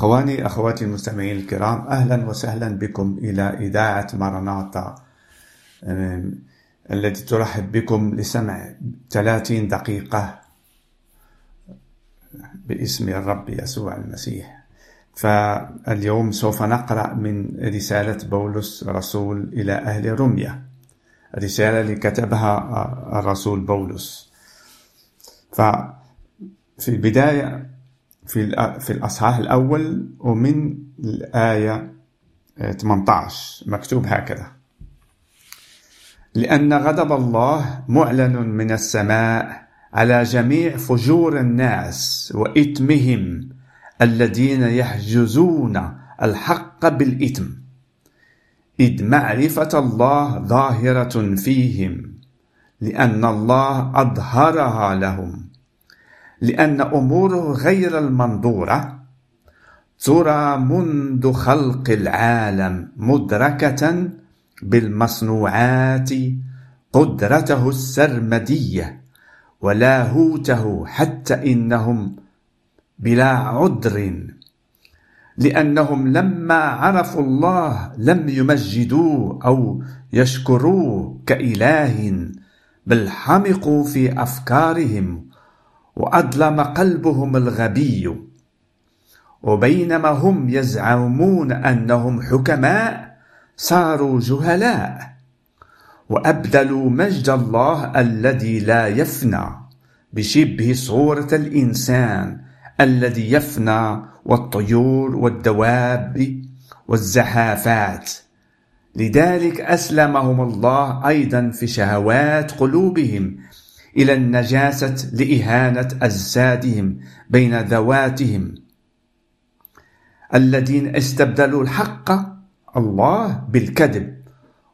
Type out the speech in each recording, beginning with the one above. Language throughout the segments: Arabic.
أخواني أخواتي المستمعين الكرام أهلا وسهلا بكم إلى إذاعة مرناطة التي ترحب بكم لسمع 30 دقيقة باسم الرب يسوع المسيح. فاليوم سوف نقرأ من رسالة بولس رسول إلى أهل روميا. الرسالة اللي كتبها الرسول بولس. ففي البداية في في الأصحاح الأول ومن الآية 18 مكتوب هكذا. لأن غضب الله معلن من السماء على جميع فجور الناس وإثمهم الذين يحجزون الحق بالإثم إذ معرفة الله ظاهرة فيهم لأن الله أظهرها لهم. لأن أموره غير المنظورة. ترى منذ خلق العالم مدركة بالمصنوعات قدرته السرمدية ولاهوته حتى إنهم بلا عذر. لأنهم لما عرفوا الله لم يمجدوه أو يشكروه كإله بل حمقوا في أفكارهم وأظلم قلبهم الغبي. وبينما هم يزعمون أنهم حكماء صاروا جهلاء. وأبدلوا مجد الله الذي لا يفنى بشبه صورة الإنسان الذي يفنى والطيور والدواب والزحافات. لذلك أسلمهم الله أيضا في شهوات قلوبهم إلى النجاسة لإهانة أجسادهم بين ذواتهم. الذين استبدلوا الحق الله بالكذب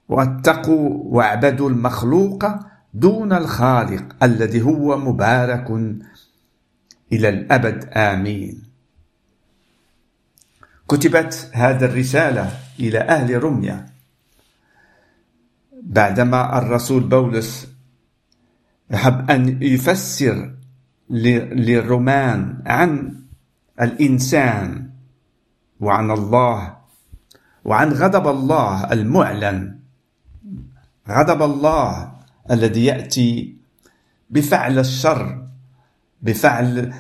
واتقوا واعبدوا المخلوق دون الخالق الذي هو مبارك إلى الأبد. آمين. كتبت هذه الرسالة إلى أهل رمية بعدما الرسول بولس يحب أن يفسر للرومان عن الإنسان وعن الله وعن غضب الله المعلن. غضب الله الذي يأتي بفعل الشر بفعل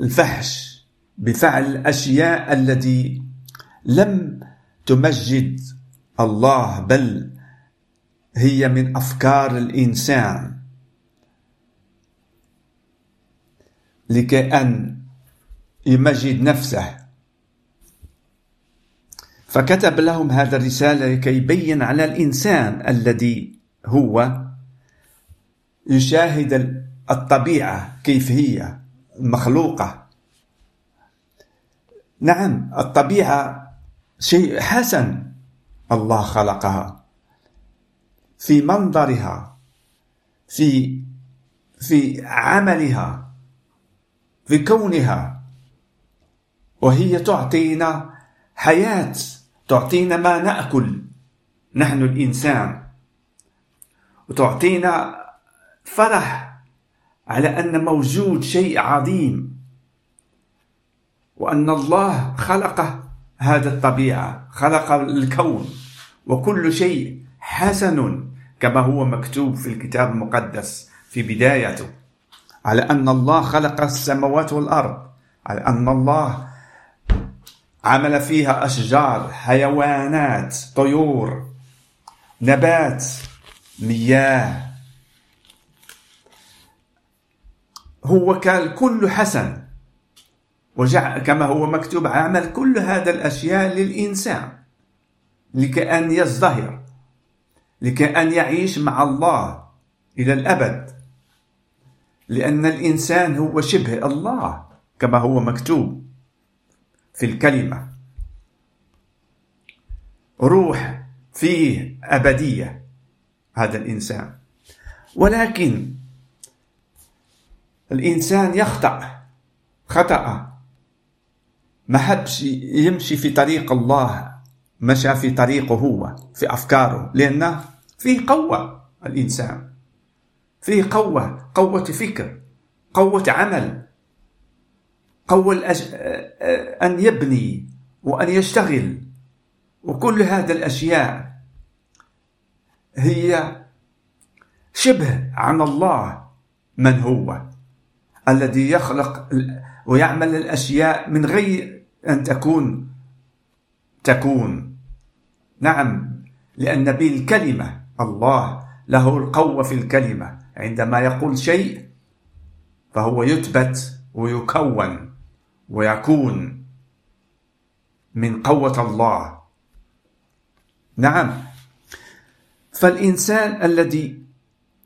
الفحش بفعل الأشياء التي لم تمجد الله بل هي من أفكار الإنسان. لكي أن يمجد نفسه. فكتب لهم هذا الرسالة لكي يبين على الإنسان الذي هو يشاهد الطبيعة كيف هي المخلوقة نعم الطبيعة شيء حسن الله خلقها. في منظرها في في عملها في كونها وهي تعطينا حياة تعطينا ما نأكل. نحن الإنسان. وتعطينا فرح على أن موجود شيء عظيم. وأن الله خلق هذا الطبيعة خلق الكون. وكل شيء حسن كما هو مكتوب في الكتاب المقدس في بدايته. على أن الله خلق السماوات والأرض على أن الله عمل فيها أشجار حيوانات طيور نبات مياه. هو كان كل حسن وجعل كما هو مكتوب عمل كل هذا الأشياء للإنسان لكأن يزدهر لكأن يعيش مع الله إلى الأبد. لأن الإنسان هو شبه الله كما هو مكتوب في الكلمة. روح فيه أبدية هذا الإنسان. ولكن الإنسان يخطأ خطأ. ما حبش يمشي في طريق الله مشى في طريقه هو في أفكاره لأنه فيه قوة الإنسان. فيه قوة قوة فكر قوة عمل قوة الأش... أن يبني وأن يشتغل. وكل هذه الأشياء هي شبه عن الله من هو الذي يخلق ويعمل الأشياء من غير أن تكون تكون. نعم لأن بالكلمة الله له القوة في الكلمة. عندما يقول شيء فهو يثبت ويكون ويكون من قوة الله. نعم. فالإنسان الذي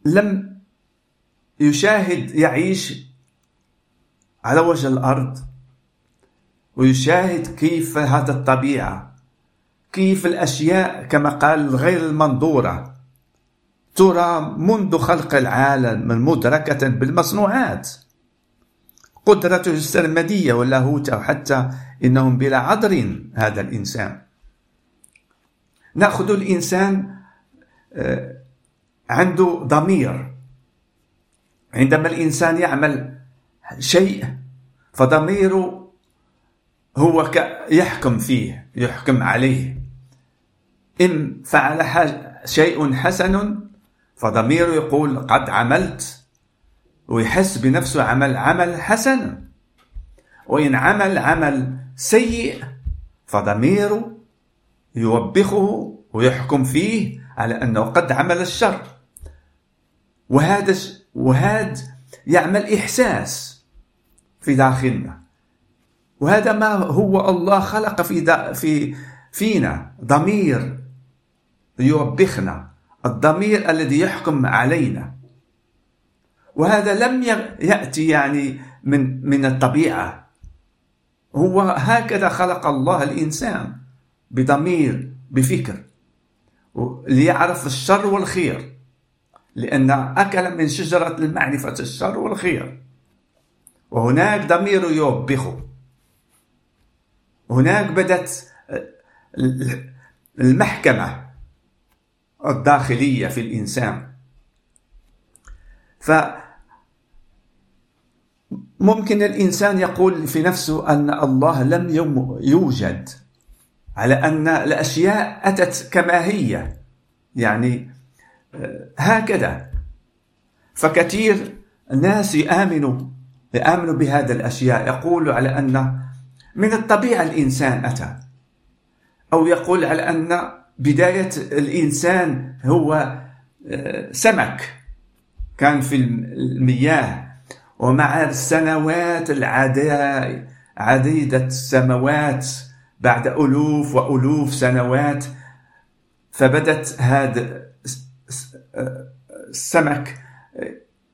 لم يشاهد يعيش على وجه الأرض ويشاهد كيف هذا الطبيعة كيف الأشياء كما قال غير المنظورة ترى منذ خلق العالم مدركة بالمصنوعات. قدرته السرمدية واللاهوت حتى إنهم بلا عذر هذا الإنسان. نأخذ الإنسان آه، عنده ضمير. عندما الإنسان يعمل شيء فضميره هو يحكم فيه يحكم عليه. إن فعل شيء حسن فضميره يقول قد عملت ويحس بنفسه عمل عمل حسن. وإن عمل عمل سيء فضميره يوبخه ويحكم فيه على أنه قد عمل الشر. وهذا وهذا يعمل إحساس في داخلنا. وهذا ما هو الله خلق في في فينا ضمير يوبخنا. الضمير الذي يحكم علينا. وهذا لم يأتي يعني من من الطبيعة. هو هكذا خلق الله الإنسان بضمير بفكر. ليعرف الشر والخير. لأن أكل من شجرة المعرفة الشر والخير. وهناك ضمير يوبخه. هناك بدت المحكمة. الداخلية في الإنسان. ف ممكن الإنسان يقول في نفسه أن الله لم يوجد على أن الأشياء أتت كما هي. يعني آه، هكذا. فكثير ناس يآمنوا يآمنوا بهذه الأشياء. يقولوا على أن من الطبيعة الإنسان أتى أو يقول على أن بداية الإنسان هو آه، سمك. كان في المياه. ومع السنوات العديدة السماوات بعد ألوف وألوف سنوات فبدت هذا السمك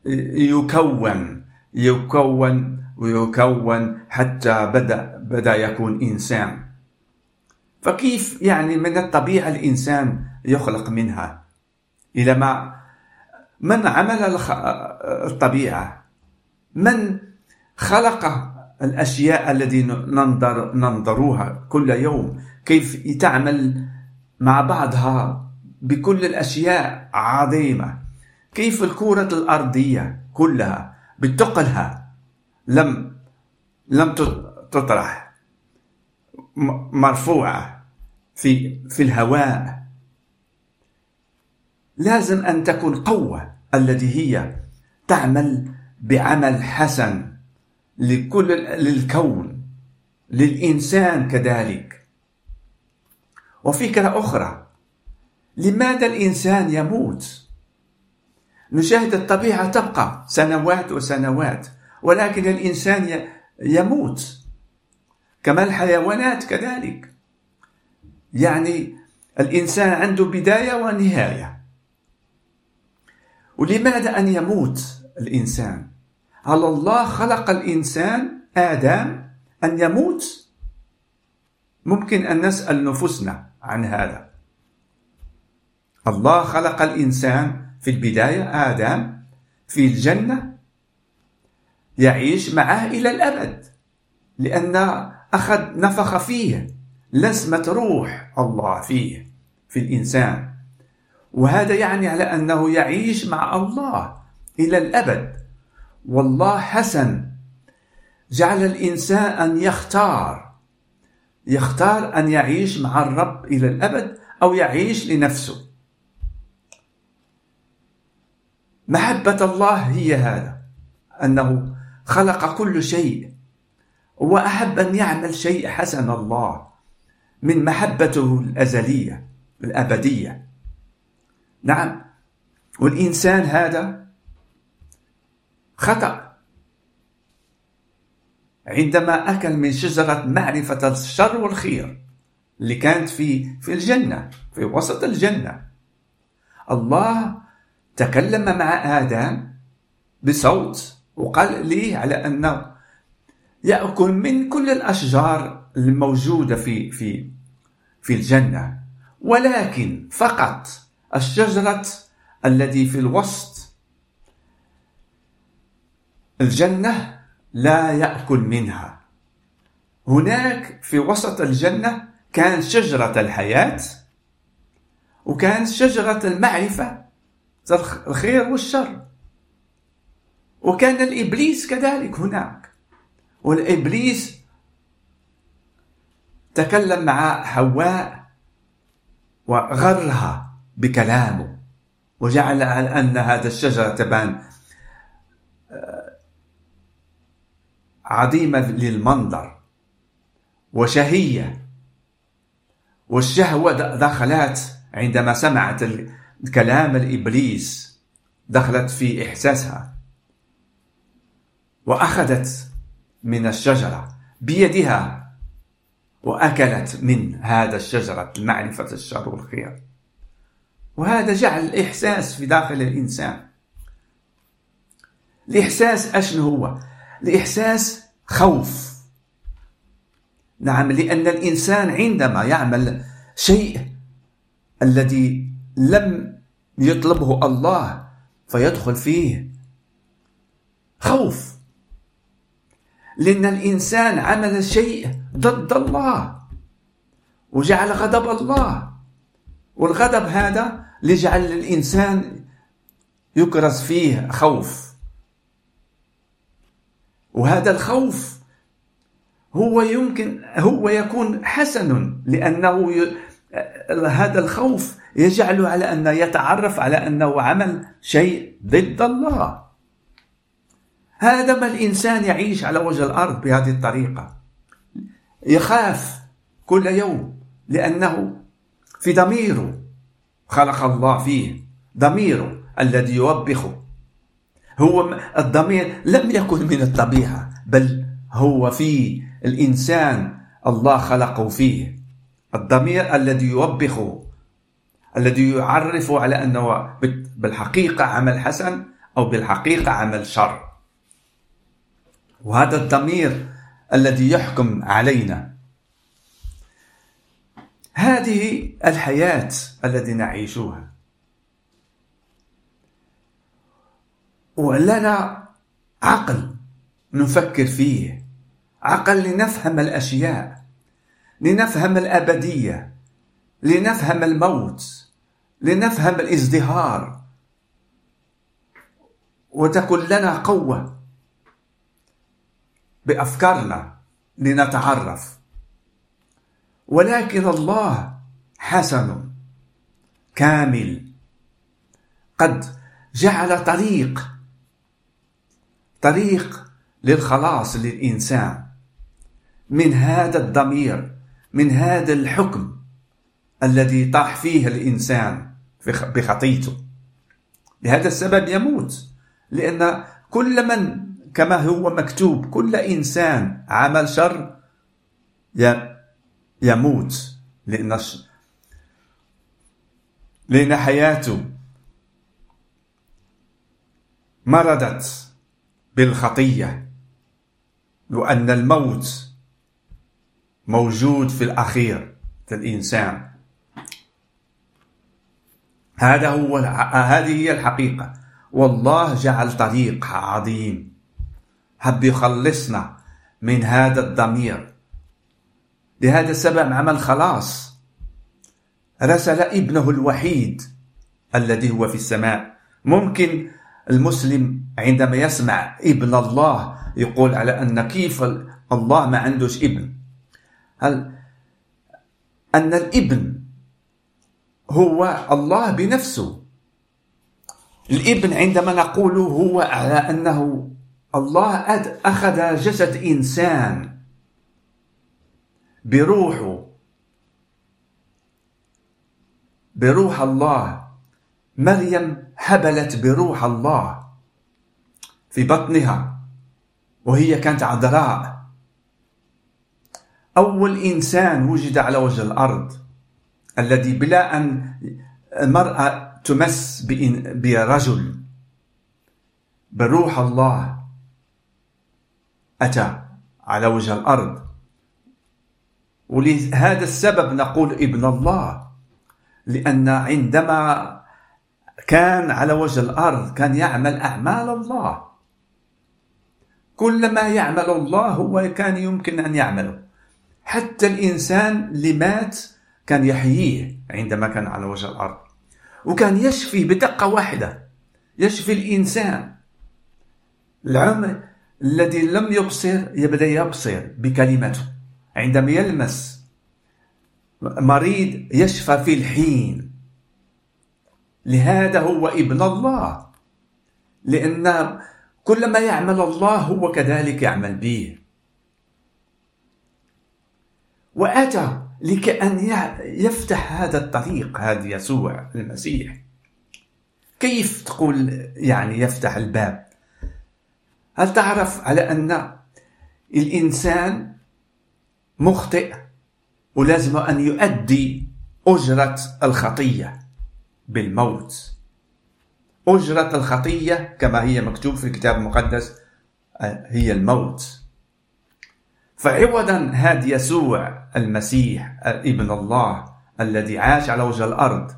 يكون يكون ويكون حتى بدأ بدأ يكون إنسان. فكيف يعني من الطبيعة الإنسان يخلق منها؟ إلى ما من عمل الطبيعة؟ من خلق الأشياء التي ننظر ننظرها كل يوم؟ كيف تعمل مع بعضها بكل الأشياء عظيمة؟ كيف الكرة الأرضية كلها بثقلها لم لم تطرح؟ مرفوعة في في الهواء. لازم أن تكون قوة التي هي تعمل بعمل حسن لكل للكون للإنسان كذلك. وفكرة أخرى لماذا الإنسان يموت؟ نشاهد الطبيعة تبقى سنوات وسنوات ولكن الإنسان يموت. كما الحيوانات كذلك يعني الإنسان عنده بداية ونهاية ولماذا أن يموت الإنسان؟ هل الله خلق الإنسان آدم أن يموت؟ ممكن أن نسأل نفوسنا عن هذا الله خلق الإنسان في البداية آدم في الجنة يعيش معه إلى الأبد لأن أخذ نفخ فيه لسمة روح الله فيه في الإنسان. وهذا يعني على أنه يعيش مع الله إلى الأبد. والله حسن. جعل الإنسان أن يختار. يختار أن يعيش مع الرب إلى الأبد أو يعيش لنفسه. محبة الله هي هذا أنه خلق كل شيء. وأحب أن يعمل شيء حسن الله من محبته الأزلية الأبدية. نعم. والإنسان هذا خطأ. عندما أكل من شجرة معرفة الشر والخير اللي كانت في في الجنة في وسط الجنة. الله تكلم مع آدم بصوت وقال لي على أنه يأكل من كل الأشجار الموجودة في في في الجنة ولكن فقط الشجرة التي في الوسط. الجنة لا يأكل منها. هناك في وسط الجنة كانت شجرة الحياة وكانت شجرة المعرفة الخير والشر. وكان الإبليس كذلك هناك. والإبليس تكلم مع حواء وغرها بكلامه وجعل أن هذا الشجرة تبان. آه، عظيمة للمنظر وشهية والشهوة دخلت عندما سمعت كلام الإبليس دخلت في إحساسها. وأخذت من الشجرة بيدها وأكلت من هذا الشجرة معرفة الشر والخير. وهذا جعل الإحساس في داخل الإنسان. الإحساس أشنو هو؟ الإحساس خوف. نعم لأن الإنسان عندما يعمل شيء الذي لم يطلبه الله فيدخل فيه خوف. لأن الإنسان عمل شيء ضد الله وجعل غضب الله. والغضب هذا لجعل الإنسان يكرز فيه خوف. وهذا الخوف هو يمكن هو يكون حسن لأنه ي... هذا الخوف يجعله على أن يتعرف على أنه عمل شيء ضد الله. هذا ما الإنسان يعيش على وجه الأرض بهذه الطريقة. يخاف كل يوم لأنه في ضميره خلق الله فيه ضميره الذي يوبخه. هو الضمير لم يكن من الطبيعة بل هو في الإنسان الله خلقه فيه. الضمير الذي يوبخه الذي يعرف على أنه بالحقيقة عمل حسن أو بالحقيقة عمل شر. وهذا الضمير الذي يحكم علينا. هذه الحياة التي نعيشها. ولنا عقل نفكر فيه. عقل لنفهم الأشياء لنفهم الأبدية لنفهم الموت لنفهم الازدهار. وتكون لنا قوة بأفكارنا لنتعرف. ولكن الله حسن كامل. قد جعل طريق طريق للخلاص للإنسان من هذا الضمير من هذا الحكم الذي طاح فيه الإنسان بخطيته. لهذا السبب يموت لأن كل من كما هو مكتوب. كل إنسان عمل شر يموت لأن لأن حياته مرضت بالخطية وأن الموت موجود في الأخير في الإنسان. هذا هو هذه هي الحقيقة. والله جعل طريق عظيم. حب يخلصنا من هذا الضمير. لهذا السبب عمل خلاص. رسل ابنه الوحيد الذي هو في السماء. ممكن المسلم عندما يسمع ابن الله يقول على أن كيف الله ما عندوش ابن. هل أن الابن هو الله بنفسه؟ الابن عندما نقول هو على أنه الله أخذ جسد إنسان بروحه بروح الله. مريم حبلت بروح الله في بطنها وهي كانت عذراء. أول إنسان وجد على وجه الأرض الذي بلا أن المرأة تمس برجل بروح الله. أتى على وجه الأرض. ولهذا السبب نقول ابن الله لأن عندما كان على وجه الأرض كان يعمل أعمال الله. كل ما يعمل الله هو كان يمكن أن يعمله. حتى الإنسان اللي مات كان يحييه عندما كان على وجه الأرض. وكان يشفي بدقة واحدة يشفي الإنسان. العمر الذي لم يبصر يبدأ يبصر بكلمته. عندما يلمس مريض يشفى في الحين. لهذا هو ابن الله. لأن كل ما يعمل الله هو كذلك يعمل به. وأتى لكأن يفتح هذا الطريق هذا يسوع المسيح. كيف تقول يعني يفتح الباب؟ هل تعرف على أن الإنسان مخطئ ولازم أن يؤدي أجرة الخطية بالموت؟ أجرة الخطية كما هي مكتوب في الكتاب المقدس هي الموت. فعوضا هذا يسوع المسيح ابن الله الذي عاش على وجه الأرض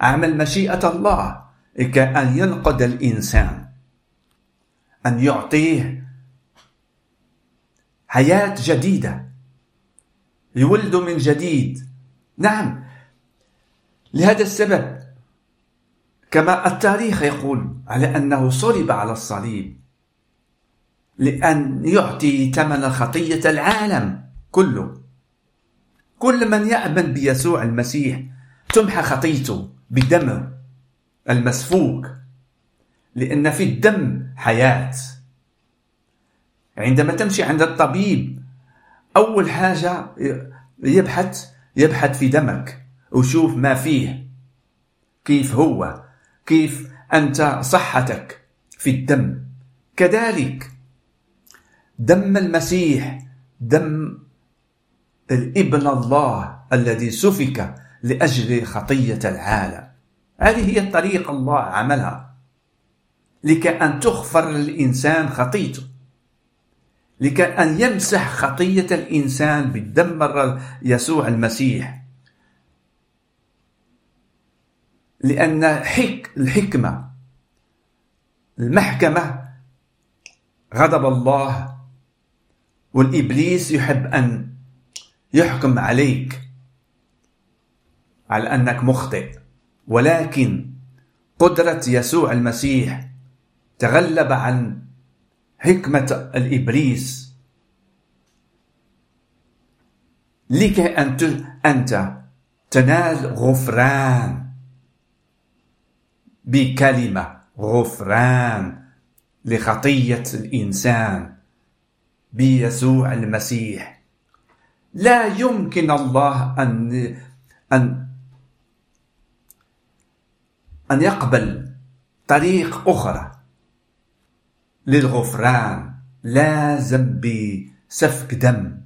عمل مشيئة الله كأن ينقذ الإنسان. أن يعطيه حياة جديدة. يولد من جديد. نعم. لهذا السبب كما التاريخ يقول على أنه صلب على الصليب لأن يعطي ثمن خطية العالم كله. كل من يأمن بيسوع المسيح تمحى خطيته بدمه المسفوك لأن في الدم حياة. عندما تمشي عند الطبيب أول حاجة يبحث يبحث في دمك وشوف ما فيه. كيف هو؟ كيف أنت صحتك في الدم؟ كذلك دم المسيح دم الابن الله الذي سفك لأجل خطية العالم. هذه هي الطريقة الله عملها. لكي أن تغفر للإنسان خطيته. لكي أن يمسح خطية الإنسان بالدم يسوع المسيح. لأن حك الحكمة المحكمة غضب الله والإبليس يحب أن يحكم عليك على أنك مخطئ. ولكن قدرة يسوع المسيح تغلب عن حكمة الإبليس. لكي أنت تنال غفران. بكلمة غفران لخطية الإنسان. بيسوع المسيح. لا يمكن الله أن أن أن يقبل طريق أخرى. للغفران. لازم بسفك دم.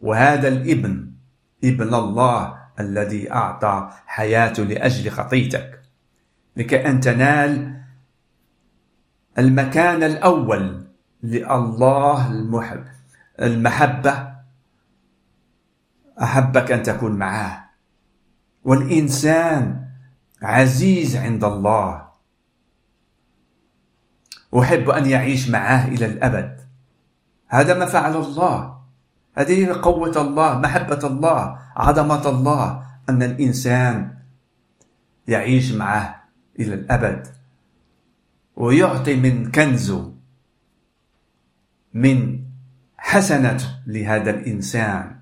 وهذا الابن ابن الله الذي أعطى حياته لأجل خطيتك. لكي أن تنال المكان الأول لله المحب المحبة. أحبك أن تكون معه والإنسان عزيز عند الله. أحب أن يعيش معه إلى الأبد. هذا ما فعل الله. هذه قوة الله محبة الله عظمة الله أن الإنسان يعيش معه إلى الأبد. ويعطي من كنزه من حسنته لهذا الإنسان.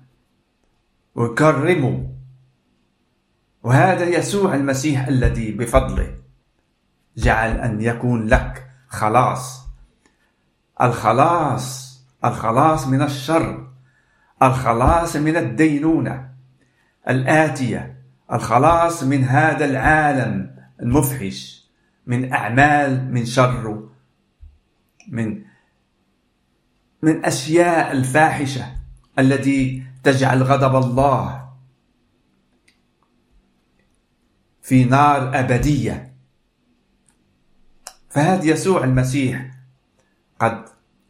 ويكرمه. وهذا يسوع المسيح الذي بفضله جعل أن يكون لك خلاص الخلاص الخلاص من الشر. الخلاص من الدينونة الآتية. الخلاص من هذا العالم المفحش من أعمال من شر من من أشياء الفاحشة التي تجعل غضب الله في نار أبدية. فهذا يسوع المسيح قد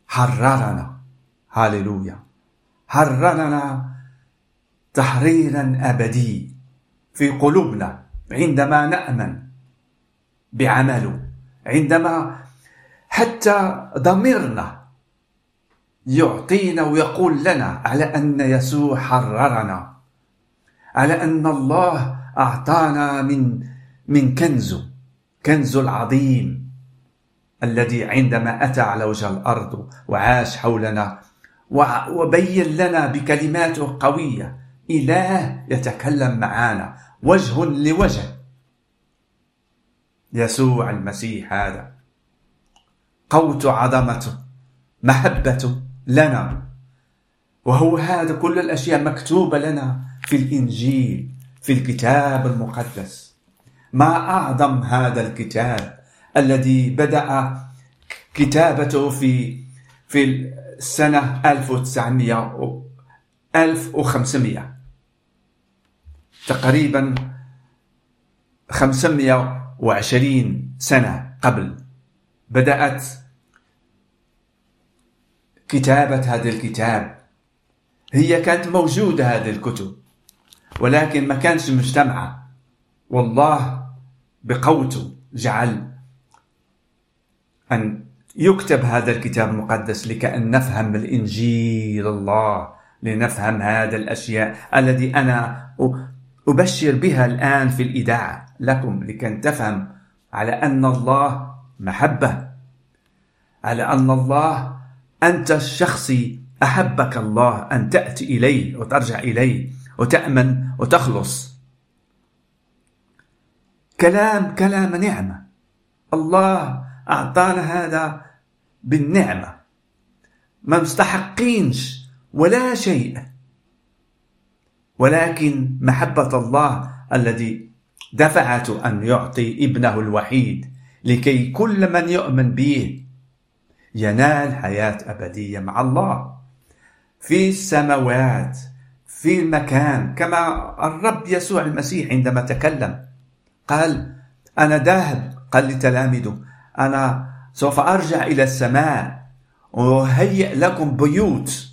حررنا. هاليلويا. حررنا تحريرا أبدي في قلوبنا عندما نأمن بعمله عندما حتى ضميرنا يعطينا ويقول لنا على أن يسوع حررنا على أن الله أعطانا من من كنزه كنزه العظيم. الذي عندما أتى على وجه الأرض وعاش حولنا وبين لنا بكلماته قوية إله يتكلم معنا وجه لوجه. يسوع المسيح هذا. قوت عظمته محبته لنا. وهو هذا كل الأشياء مكتوبة لنا في الإنجيل في الكتاب المقدس. ما أعظم هذا الكتاب؟ الذي بدأ كتابته في في السنة 1900 1500 تقريبا 520 سنة قبل بدأت كتابة هذا الكتاب. هي كانت موجودة هذه الكتب ولكن ما كانش مجتمعة والله بقوته جعل أن يكتب هذا الكتاب المقدس لكأن نفهم الإنجيل الله لنفهم هذا الأشياء الذي أنا أبشر بها الآن في الإذاعة لكم لكي تفهم على أن الله محبة على أن الله أنت الشخصي أحبك الله أن تأتي إليه وترجع إليه وتأمن وتخلص. كلام كلام نعمة. الله أعطانا هذا بالنعمة. ما مستحقينش ولا شيء. ولكن محبة الله الذي دفعته أن يعطي ابنه الوحيد لكي كل من يؤمن به ينال حياة أبدية مع الله. في السماوات في المكان كما الرب يسوع المسيح عندما تكلم قال أنا ذاهب قال لتلاميذه أنا سوف أرجع إلى السماء. وهيئ لكم بيوت.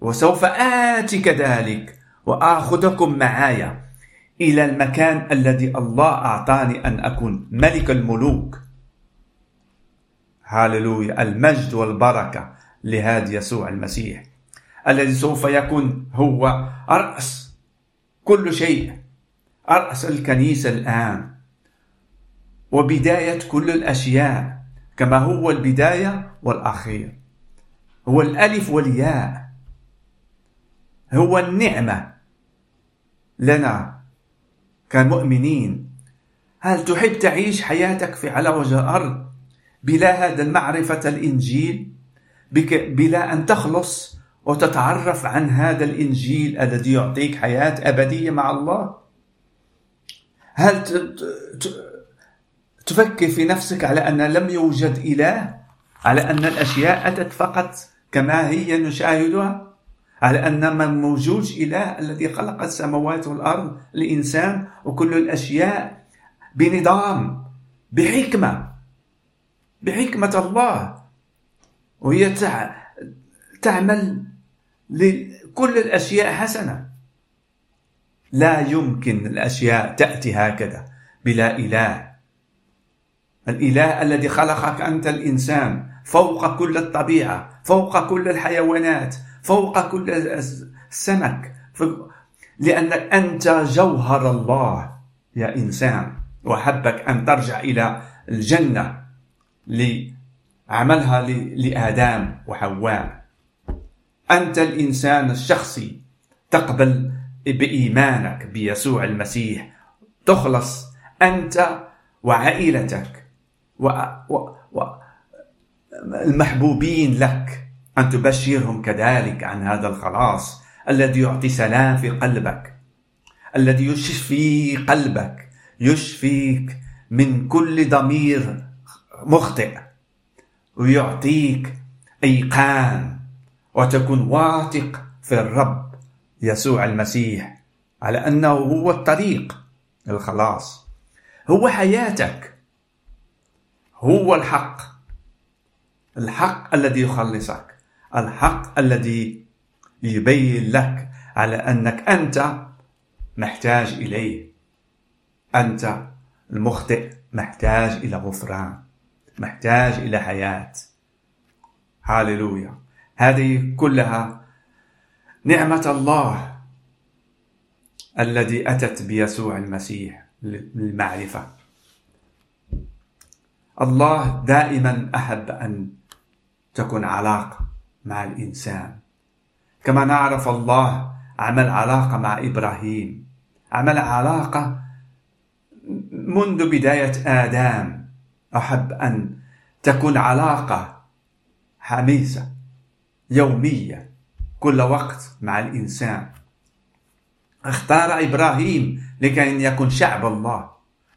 وسوف آتي كذلك وآخذكم معايا إلى المكان الذي الله أعطاني أن أكون ملك الملوك. هاللويا المجد والبركة لهذا يسوع المسيح الذي سوف يكون هو رأس كل شيء رأس الكنيسة الآن. وبداية كل الأشياء كما هو البداية والأخير. هو الألف والياء. هو النعمة. لنا كمؤمنين. هل تحب تعيش حياتك في على وجه الأرض بلا هذا المعرفة الإنجيل؟ بلا أن تخلص وتتعرف عن هذا الإنجيل الذي يعطيك حياة أبدية مع الله؟ هل تفكر في نفسك على أن لم يوجد إله على أن الأشياء أتت فقط كما هي نشاهدها على أن ما موجود إله الذي خلق السماوات والأرض الإنسان وكل الأشياء بنظام بحكمة بحكمة الله. وهي تعمل لكل الأشياء حسنة. لا يمكن الأشياء تأتي هكذا بلا إله. الإله الذي خلقك أنت الإنسان. فوق كل الطبيعة فوق كل الحيوانات فوق كل السمك. لأنك أنت جوهر الله يا إنسان. وحبك أن ترجع إلى الجنة عملها لآدم وحواء. أنت الإنسان الشخصي. تقبل بإيمانك بيسوع المسيح. تخلص أنت وعائلتك. و... و... و... المحبوبين لك أن تبشرهم كذلك عن هذا الخلاص الذي يعطي سلام في قلبك الذي يشفي قلبك يشفيك من كل ضمير مخطئ ويعطيك أيقان وتكون واثق في الرب يسوع المسيح على أنه هو الطريق الخلاص هو حياتك. هو الحق. الحق الذي يخلصك. الحق الذي يبين لك على أنك أنت محتاج إليه. أنت المخطئ محتاج إلى غفران محتاج إلى حياة. هاليلويا هذه كلها نعمة الله الذي أتت بيسوع المسيح للمعرفة. الله دائما أحب أن تكون علاقة مع الإنسان. كما نعرف الله عمل علاقة مع إبراهيم. عمل علاقة منذ بداية آدم. أحب أن تكون علاقة حميسة يومية كل وقت مع الإنسان. اختار إبراهيم لكي يكون شعب الله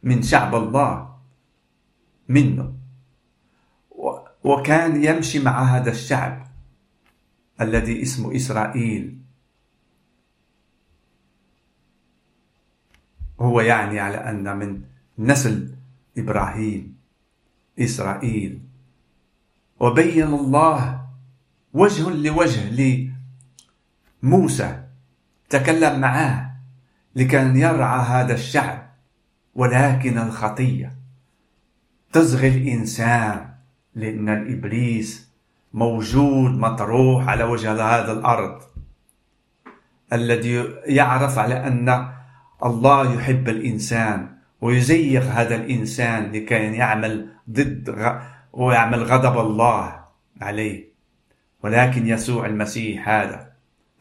من شعب الله. منه. وكان يمشي مع هذا الشعب الذي اسمه إسرائيل. هو يعني على أن من نسل إبراهيم إسرائيل. وبين الله وجه لوجه لموسى تكلم معاه لكي يرعى هذا الشعب ولكن الخطية. تزغي الإنسان لأن الإبليس موجود مطروح على وجه هذا الأرض. الذي يعرف على أن الله يحب الإنسان ويزيغ هذا الإنسان لكي يعمل ضد. ويعمل غضب الله عليه. ولكن يسوع المسيح هذا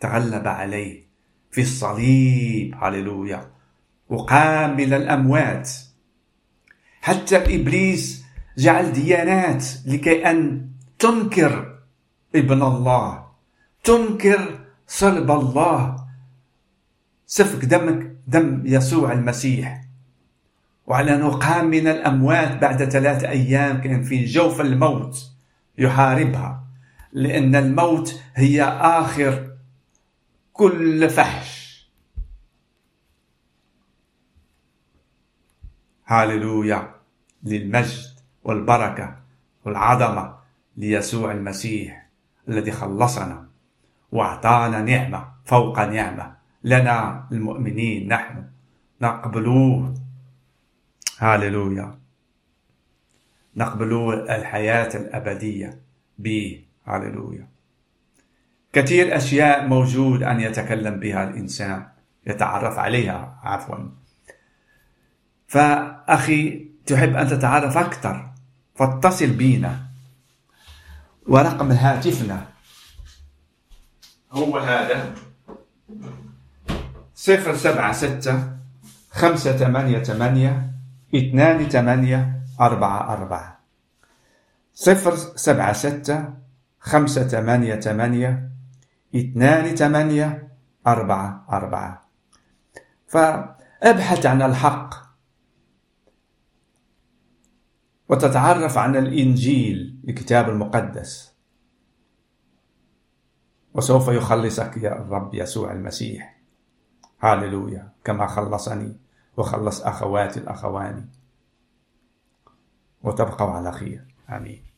تغلب عليه في الصليب. هللويا. وقام من الأموات. حتى إبليس جعل ديانات لكي أن تنكر ابن الله تنكر صلب الله. سفك دمك دم يسوع المسيح. وعلى قام من الأموات بعد ثلاثة أيام كان في جوف الموت يحاربها لأن الموت هي آخر كل فحش. هاللويا للمجد والبركة والعظمة ليسوع المسيح الذي خلصنا وأعطانا نعمة فوق نعمة لنا المؤمنين نحن. نقبلوه. هاللويا نقبل الحياة الأبدية به. هاللويا كثير أشياء موجود أن يتكلم بها الإنسان يتعرف عليها عفوا. فأخي تحب أن تتعرف أكثر. فاتصل بينا. ورقم هاتفنا. هو هذا. صفر سبعة ستة خمسة ثمانية ثمانية اثنان ثمانية أربعة أربعة. صفر سبعة ستة خمسة ثمانية ثمانية اثنان ثمانية أربعة أربعة. فابحث عن الحق. وتتعرف عن الإنجيل الكتاب المقدس. وسوف يخلصك يا الرب يسوع المسيح. هاللويا كما خلصني وخلص أخواتي الأخواني وتبقوا على خير. آمين.